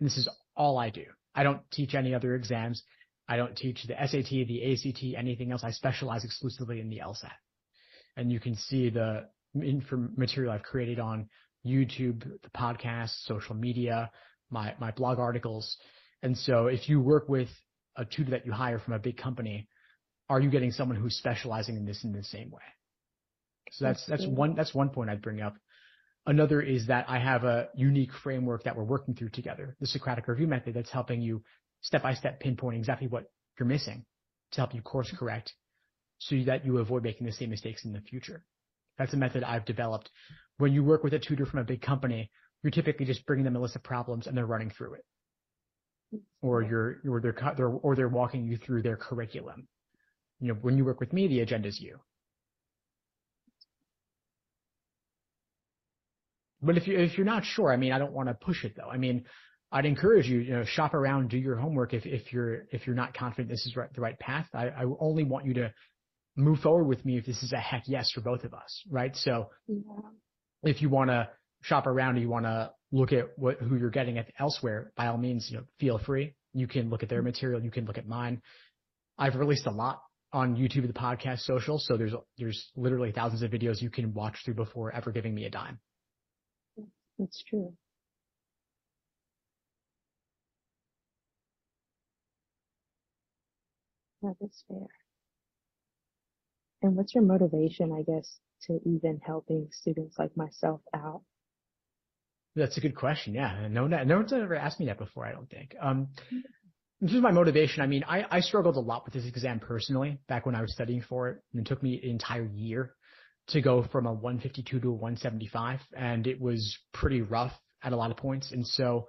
And this is all I do. I don't teach any other exams. I don't teach the SAT, the ACT, anything else. I specialize exclusively in the LSAT and you can see the material I've created on YouTube, the podcast, social media, my, my blog articles. And so if you work with a tutor that you hire from a big company, are you getting someone who's specializing in this in the same way? So that's, that's one, that's one point I'd bring up. Another is that I have a unique framework that we're working through together, the Socratic review method that's helping you step by step pinpoint exactly what you're missing to help you course correct so that you avoid making the same mistakes in the future. That's a method I've developed. When you work with a tutor from a big company, you're typically just bringing them a list of problems and they're running through it. Or you're, or they're, they're, or they're walking you through their curriculum. You know, when you work with me, the agenda is you. But if you if you're not sure, I mean, I don't want to push it though. I mean, I'd encourage you, you know, shop around, do your homework. If if you're if you're not confident this is right, the right path, I, I only want you to move forward with me if this is a heck yes for both of us, right? So yeah. if you want to shop around you want to look at what who you're getting at elsewhere, by all means, you know, feel free. You can look at their material, you can look at mine. I've released a lot on YouTube, the podcast, social, so there's there's literally thousands of videos you can watch through before ever giving me a dime. That's true. That is fair. And what's your motivation, I guess, to even helping students like myself out? That's a good question. Yeah. No, no one's ever asked me that before, I don't think. Um, in terms of my motivation, I mean, I, I struggled a lot with this exam personally back when I was studying for it. And it took me an entire year to go from a 152 to a 175. And it was pretty rough at a lot of points. And so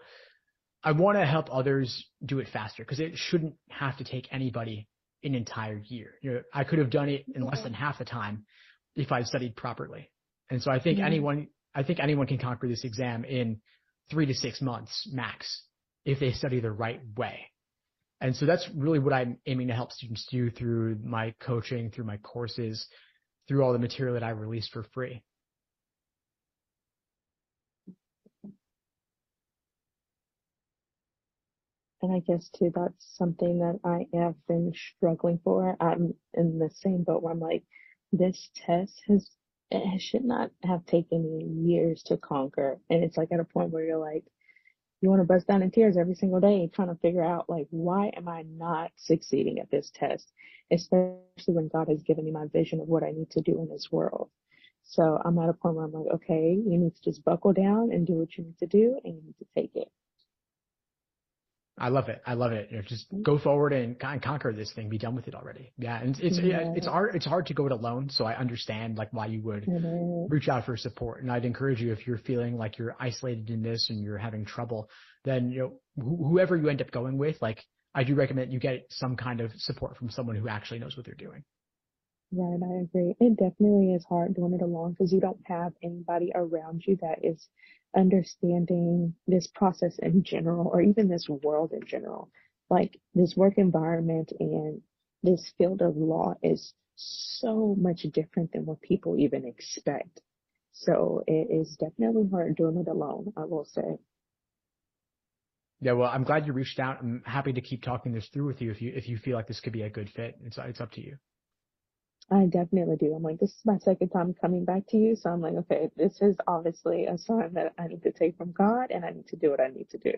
I want to help others do it faster because it shouldn't have to take anybody an entire year. You know, I could have done it in less than half the time if I studied properly. And so I think anyone, I think anyone can conquer this exam in three to six months max if they study the right way. And so that's really what I'm aiming to help students do through my coaching, through my courses, through all the material that I release for free. And I guess too, that's something that I have been struggling for. I'm in the same boat where I'm like, this test has, it should not have taken me years to conquer. And it's like at a point where you're like, you want to bust down in tears every single day trying to figure out like, why am I not succeeding at this test? Especially when God has given me my vision of what I need to do in this world. So I'm at a point where I'm like, okay, you need to just buckle down and do what you need to do and you need to take it. I love it. I love it. You know, just go forward and conquer this thing. Be done with it already. Yeah, and it's yeah. it's hard. It's hard to go it alone. So I understand like why you would reach out for support. And I'd encourage you if you're feeling like you're isolated in this and you're having trouble, then you know wh- whoever you end up going with, like I do recommend you get some kind of support from someone who actually knows what they're doing. Right, I agree. It definitely is hard doing it alone because you don't have anybody around you that is understanding this process in general or even this world in general. Like this work environment and this field of law is so much different than what people even expect. So it is definitely hard doing it alone, I will say. Yeah, well, I'm glad you reached out. I'm happy to keep talking this through with you if you if you feel like this could be a good fit. It's it's up to you. I definitely do. I'm like, this is my second time coming back to you. So I'm like, okay, this is obviously a sign that I need to take from God and I need to do what I need to do.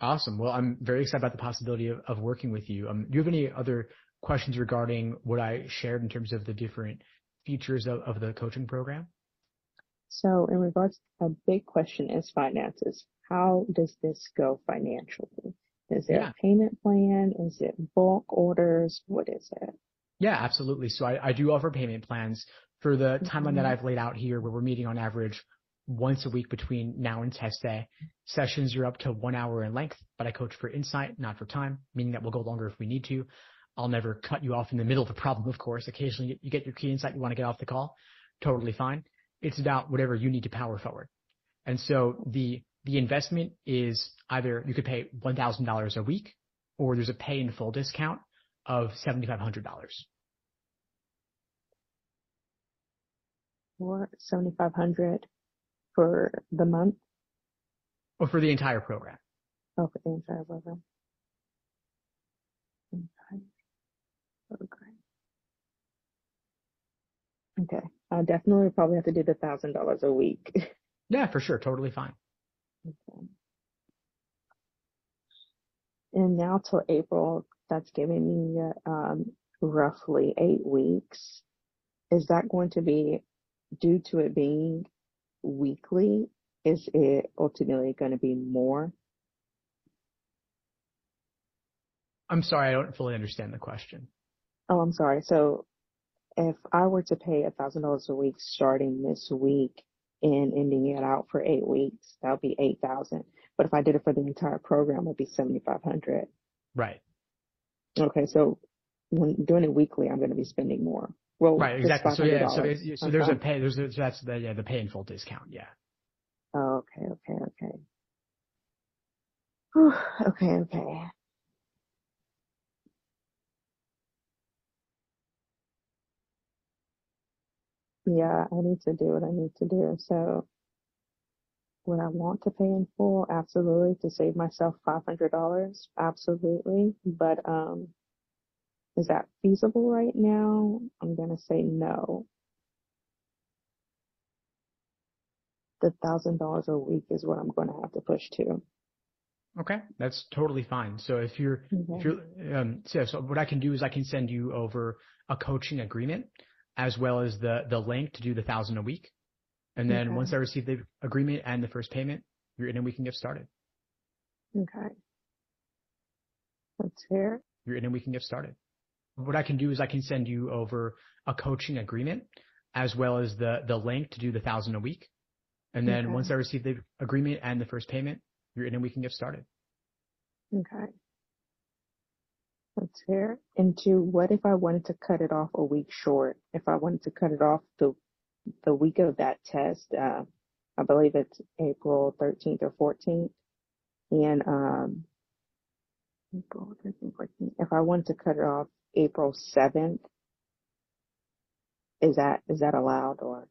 Awesome. Well, I'm very excited about the possibility of, of working with you. Um, do you have any other questions regarding what I shared in terms of the different features of, of the coaching program? So in regards, a big question is finances. How does this go financially? Is there yeah. a payment plan? Is it bulk orders? What is it? Yeah, absolutely. So I, I do offer payment plans for the timeline mm-hmm. that I've laid out here where we're meeting on average once a week between now and test day. Sessions are up to one hour in length, but I coach for insight, not for time, meaning that we'll go longer if we need to. I'll never cut you off in the middle of a problem, of course. Occasionally you get your key insight, you want to get off the call. Totally fine. It's about whatever you need to power forward. And so the, the investment is either you could pay $1,000 a week or there's a pay in full discount of $7,500. For 7500 for the month? Or for the entire program? Oh, for the entire program. program. Okay. I definitely probably have to do the thousand dollars a week. yeah, for sure. Totally fine. Okay. And now till April, that's giving me um, roughly eight weeks. Is that going to be due to it being weekly? Is it ultimately going to be more? I'm sorry, I don't fully understand the question. Oh, I'm sorry. So if I were to pay a thousand dollars a week starting this week and ending it out for eight weeks, that would be eight thousand. But if I did it for the entire program, it would be seventy five hundred. Right. Okay, so when doing it weekly, I'm going to be spending more. Well, right, exactly. So yeah, so, so there's a pay, there's a, that's the yeah the pay in full discount. Yeah. Oh, okay, okay, okay. okay, okay. Yeah, I need to do what I need to do. So would I want to pay in full? Absolutely. To save myself $500? Absolutely. But, um, is that feasible right now? I'm going to say no. The thousand dollars a week is what I'm going to have to push to. Okay, that's totally fine. So if you're, if you're, um, so, so what I can do is I can send you over a coaching agreement as well as the the link to do the thousand a week. And then Okay. once I receive the agreement and the first payment, you're in and we can get started. Okay. That's fair. You're in and we can get started. What I can do is I can send you over a coaching agreement as well as the the link to do the thousand a week. And then Okay. once I receive the agreement and the first payment, you're in and we can get started. Okay. That's fair. And two, what if I wanted to cut it off a week short? If I wanted to cut it off the the week of that test, uh, I believe it's April 13th or 14th. And um, April 13th, 14th. If I wanted to cut it off April 7th, is that is that allowed or?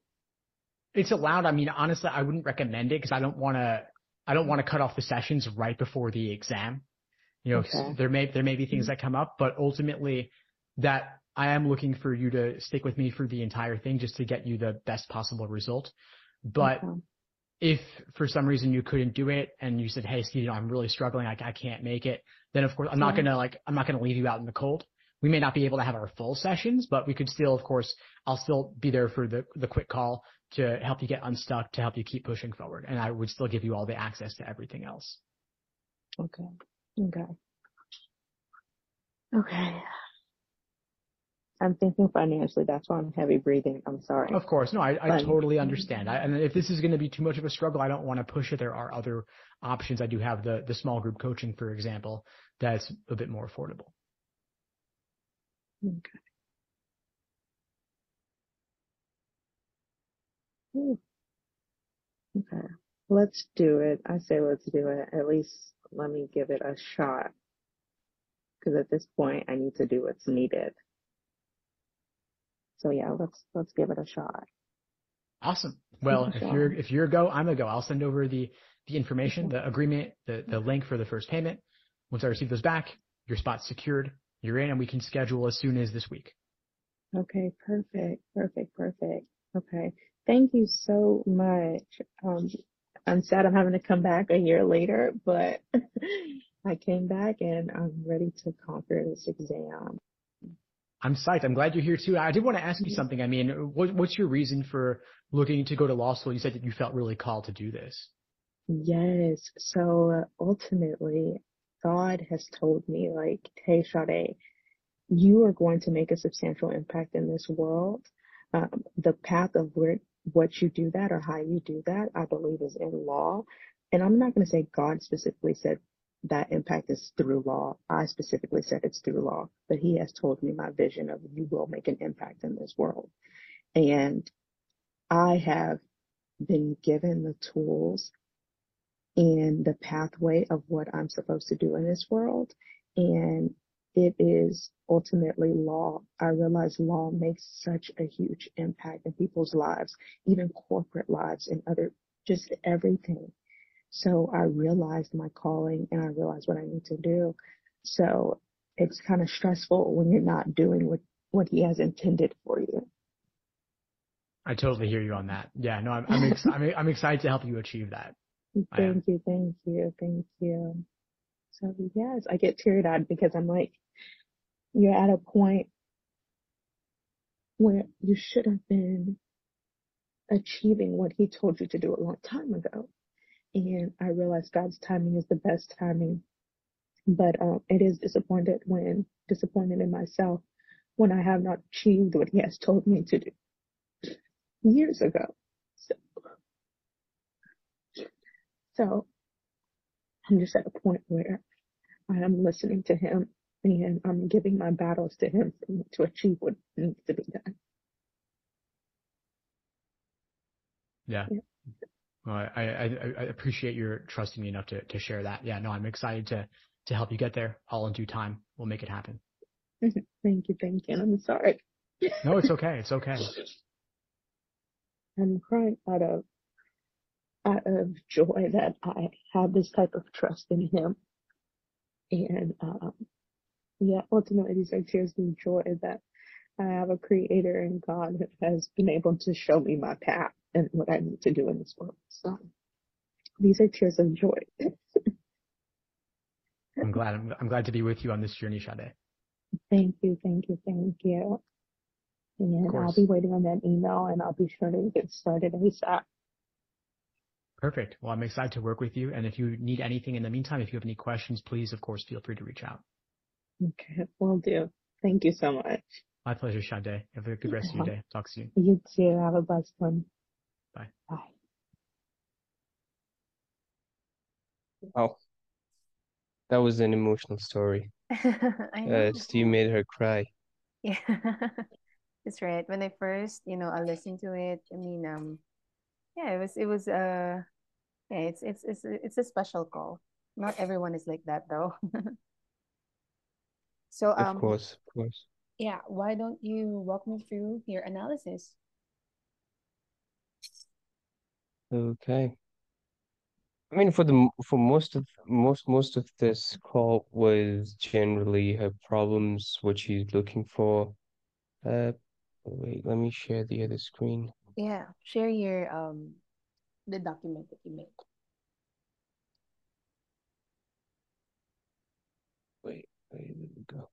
It's allowed. I mean, honestly, I wouldn't recommend it because I don't want to. I don't want to cut off the sessions right before the exam. You know, Okay. there may there may be things mm-hmm. that come up, but ultimately, that I am looking for you to stick with me for the entire thing just to get you the best possible result. But Okay. if for some reason you couldn't do it and you said, "Hey, Steve, you know, I'm really struggling. I, I can't make it," then of course I'm not mm-hmm. gonna like I'm not gonna leave you out in the cold. We may not be able to have our full sessions, but we could still, of course, I'll still be there for the the quick call to help you get unstuck, to help you keep pushing forward, and I would still give you all the access to everything else. Okay. Okay. Okay. I'm thinking financially. That's why I'm heavy breathing. I'm sorry. Of course, no, I, I totally understand. I, and if this is going to be too much of a struggle, I don't want to push it. There are other options. I do have the the small group coaching, for example, that's a bit more affordable. Okay. Ooh. Okay. Let's do it. I say let's do it. At least let me give it a shot. Because at this point, I need to do what's needed. So yeah, let's let's give it a shot. Awesome. Well, if you're if you're a go, I'm a go. I'll send over the the information, the agreement, the the link for the first payment. Once I receive those back, your spot's secured. You're in, and we can schedule as soon as this week. Okay, perfect, perfect, perfect. Okay. Thank you so much. Um, I'm sad I'm having to come back a year later, but I came back and I'm ready to conquer this exam. I'm psyched. I'm glad you're here too. I did want to ask you something. I mean, what, what's your reason for looking to go to law school? You said that you felt really called to do this. Yes. So uh, ultimately, God has told me, like, hey, Sade, you are going to make a substantial impact in this world. Um, the path of where what you do that or how you do that, I believe, is in law. And I'm not going to say God specifically said that impact is through law. I specifically said it's through law, but He has told me my vision of you will make an impact in this world. And I have been given the tools and the pathway of what I'm supposed to do in this world. And it is ultimately law. I realize law makes such a huge impact in people's lives, even corporate lives and other, just everything. So I realized my calling and I realized what I need to do. So it's kind of stressful when you're not doing what, what he has intended for you. I totally hear you on that. Yeah, no, I'm I'm, ex- I'm, I'm excited to help you achieve that. Thank you, thank you, thank you. So yes, I get teary eyed because I'm like, you're at a point where you should have been achieving what he told you to do a long time ago. And I realize God's timing is the best timing. But um, it is disappointed when disappointed in myself when I have not achieved what he has told me to do years ago. So, so I'm just at a point where I am listening to him and I'm giving my battles to him to achieve what needs to be done. Yeah. Yeah. Well, I, I, I appreciate your trusting me enough to, to share that. Yeah, no, I'm excited to, to help you get there all in due time. We'll make it happen. Mm-hmm. Thank you, thank you. And I'm sorry. No, it's okay. It's okay. I'm crying out of of joy that I have this type of trust in him. And um yeah, ultimately these are tears of joy that I have a creator and God who has been able to show me my path and what I need to do in this world. So these are tears of joy. I'm glad. I'm, I'm glad to be with you on this journey, Sade. Thank you, thank you, thank you. And I'll be waiting on that email and I'll be sure to get started ASAP. Perfect. Well, I'm excited to work with you. And if you need anything in the meantime, if you have any questions, please, of course, feel free to reach out. Okay, will do. Thank you so much. My pleasure, Sade. Have a good rest of your day. Talk soon. You too. Have a blessed one. Bye. Bye. Oh, that was an emotional story. I know. Uh, Steve made her cry. Yeah. That's right. When I first, you know, I listened to it, I mean, um, yeah, it was it was uh yeah, it's it's it's a- it's a special call. Not everyone is like that though. So Of um course, of course. yeah, why don't you walk me through your analysis? Okay. I mean, for the for most of most most of this call was generally her problems, what she's looking for. Uh, wait, let me share the other screen. Yeah, share your um the document that you made. Wait, wait, there we go.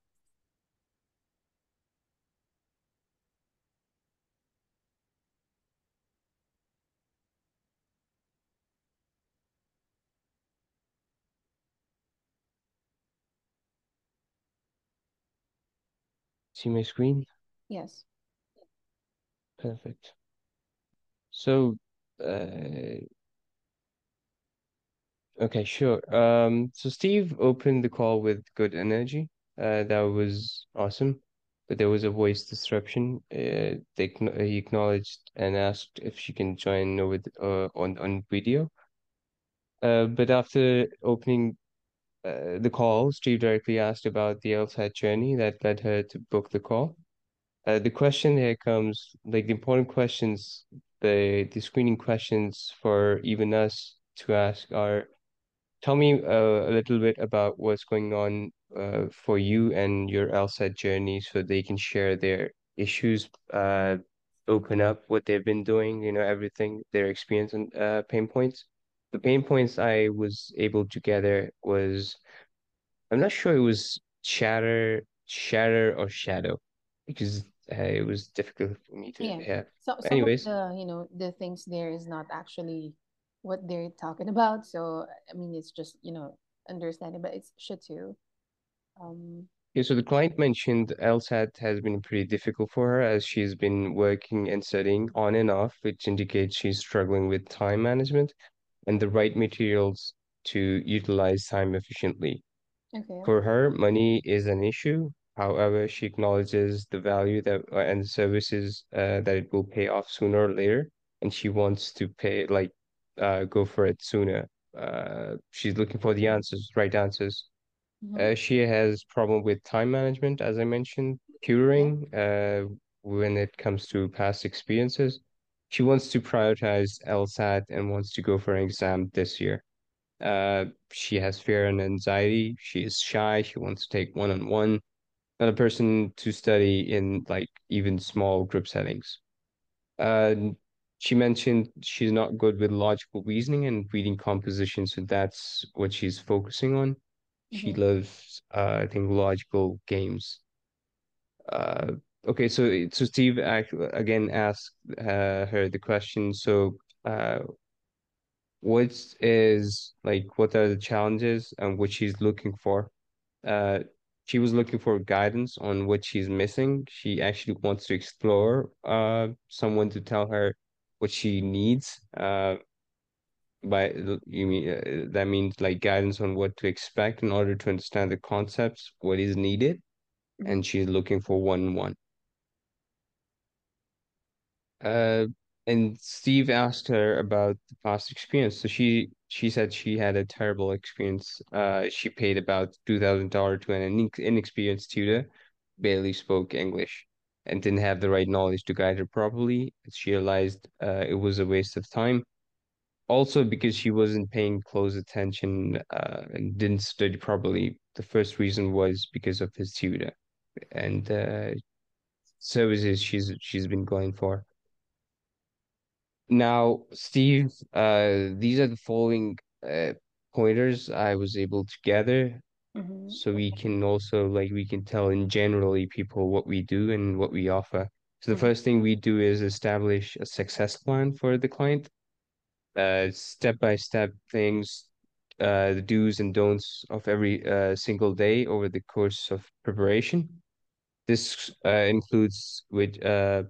See my screen? Yes. Perfect. So, uh, okay, sure. Um, so Steve opened the call with good energy. Uh, that was awesome. But there was a voice disruption. Uh, they he acknowledged and asked if she can join with uh on on video. Uh, but after opening uh, the call, Steve directly asked about the LSAT journey that led her to book the call. Uh, the question here comes, like the important questions, the the screening questions for even us to ask are, tell me uh, a little bit about what's going on uh, for you and your LSAT journey so they can share their issues, uh, open up what they've been doing, you know, everything, their experience and uh, pain points. The pain points I was able to gather was, I'm not sure it was shatter, shatter or shadow because uh, it was difficult for me to Yeah. have. So of Anyways, the, you know, the things there is not actually what they're talking about. So I mean it's just, you know, understanding, but it's shit too. Um yeah, so the client mentioned LSAT has been pretty difficult for her as she's been working and studying on and off, which indicates she's struggling with time management and the right materials to utilize time efficiently. okay. For her, money is an issue. However, she acknowledges the value that uh, and services uh, that it will pay off sooner or later, and she wants to pay like uh, go for it sooner. Uh, she's looking for the answers, right answers. Mm-hmm. Uh, she has problem with time management, as I mentioned, tutoring, uh, when it comes to past experiences. She wants to prioritize LSAT and wants to go for an exam this year. Uh, she has fear and anxiety. She is shy. She wants to take one-on-one. Not a person to study in like even small group settings. Uh, she mentioned she's not good with logical reasoning and reading composition, so that's what she's focusing on. She Mm-hmm. loves, uh, I think, logical games. Uh, okay, so so Steve again asked uh, her the question. So, uh, what is like what are the challenges and what she's looking for? She was looking for guidance on what she's missing. She actually wants to explore uh someone to tell her what she needs. Uh, by you mean uh, that means like guidance on what to expect in order to understand the concepts, what is needed, Mm-hmm. and she's looking for one-on-one. Uh, and Steve asked her about the past experience. So she she said she had a terrible experience. Uh, she paid about two thousand dollars to an inexperienced tutor, barely spoke English, and didn't have the right knowledge to guide her properly. She realized uh, it was a waste of time. Also, because she wasn't paying close attention uh, and didn't study properly. The first reason was because of his tutor and uh, services she's she's been going for. Now, Steve, uh, these are the following uh, pointers I was able to gather, Mm-hmm. so we can also like we can tell in generally people what we do and what we offer. So the Mhm. first thing we do is establish a success plan for the client, uh, step-by-step things, uh, the do's and don'ts of every uh, single day over the course of preparation. This uh, includes with uh,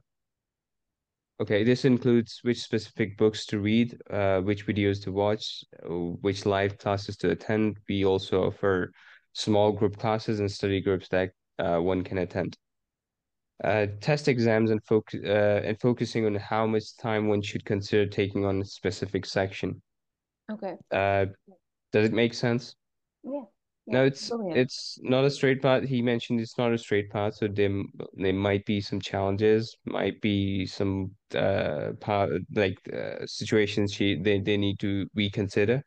okay, this includes which specific books to read, uh, which videos to watch, uh, which live classes to attend. We also offer small group classes and study groups that uh, one can attend. Uh, test exams and focus uh, and focusing on how much time one should consider taking on a specific section. Okay. Uh, does it make sense? Yeah. No, it's ahead. it's not a straight path. He mentioned it's not a straight path, so there there might be some challenges, might be some uh part like uh, situations she they they need to reconsider.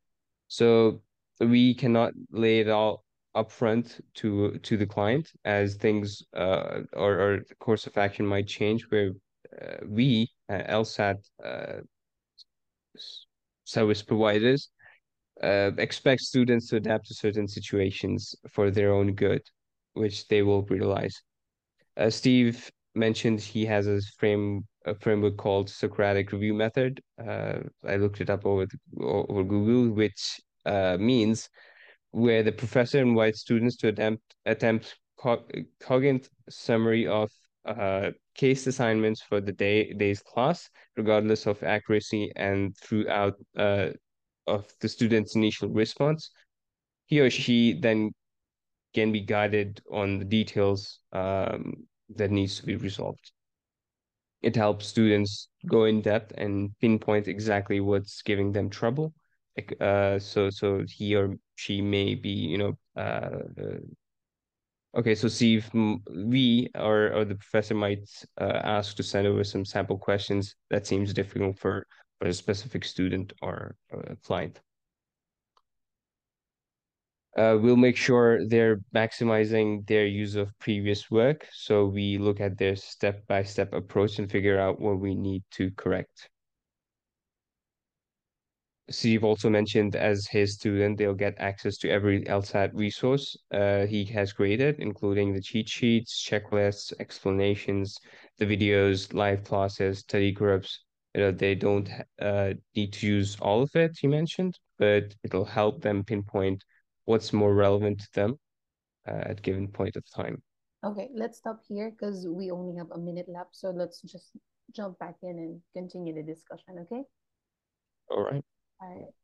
So we cannot lay it all upfront to to the client as things uh or or the course of action might change where uh, we uh, LSAT uh service providers uh, expect students to adapt to certain situations for their own good, which they will realize. Uh, Steve mentioned he has a frame a framework called Socratic review method. Uh, I looked it up over the, over Google, which uh, means where the professor invites students to attempt attempt co- cogent summary of uh, case assignments for the day day's class, regardless of accuracy and throughout uh, of the student's initial response. He or she then can be guided on the details um, that needs to be resolved. It helps students go in depth and pinpoint exactly what's giving them trouble. Uh, so so he or she may be, you know, uh, uh, okay. So see if we or or the professor might uh, ask to send over some sample questions that seems difficult for for a specific student or client. Uh, we'll make sure they're maximizing their use of previous work. So we look at their step-by-step approach and figure out what we need to correct. Steve also mentioned as his student, they'll get access to every LSAT resource uh, he has created, including the cheat sheets, checklists, explanations, the videos, live classes, study groups. You know, they don't uh, need to use all of it, you mentioned, but it'll help them pinpoint what's more relevant to them uh, at given point of time. Okay, let's stop here because we only have a minute left. So let's just jump back in and continue the discussion, okay? All right. All right.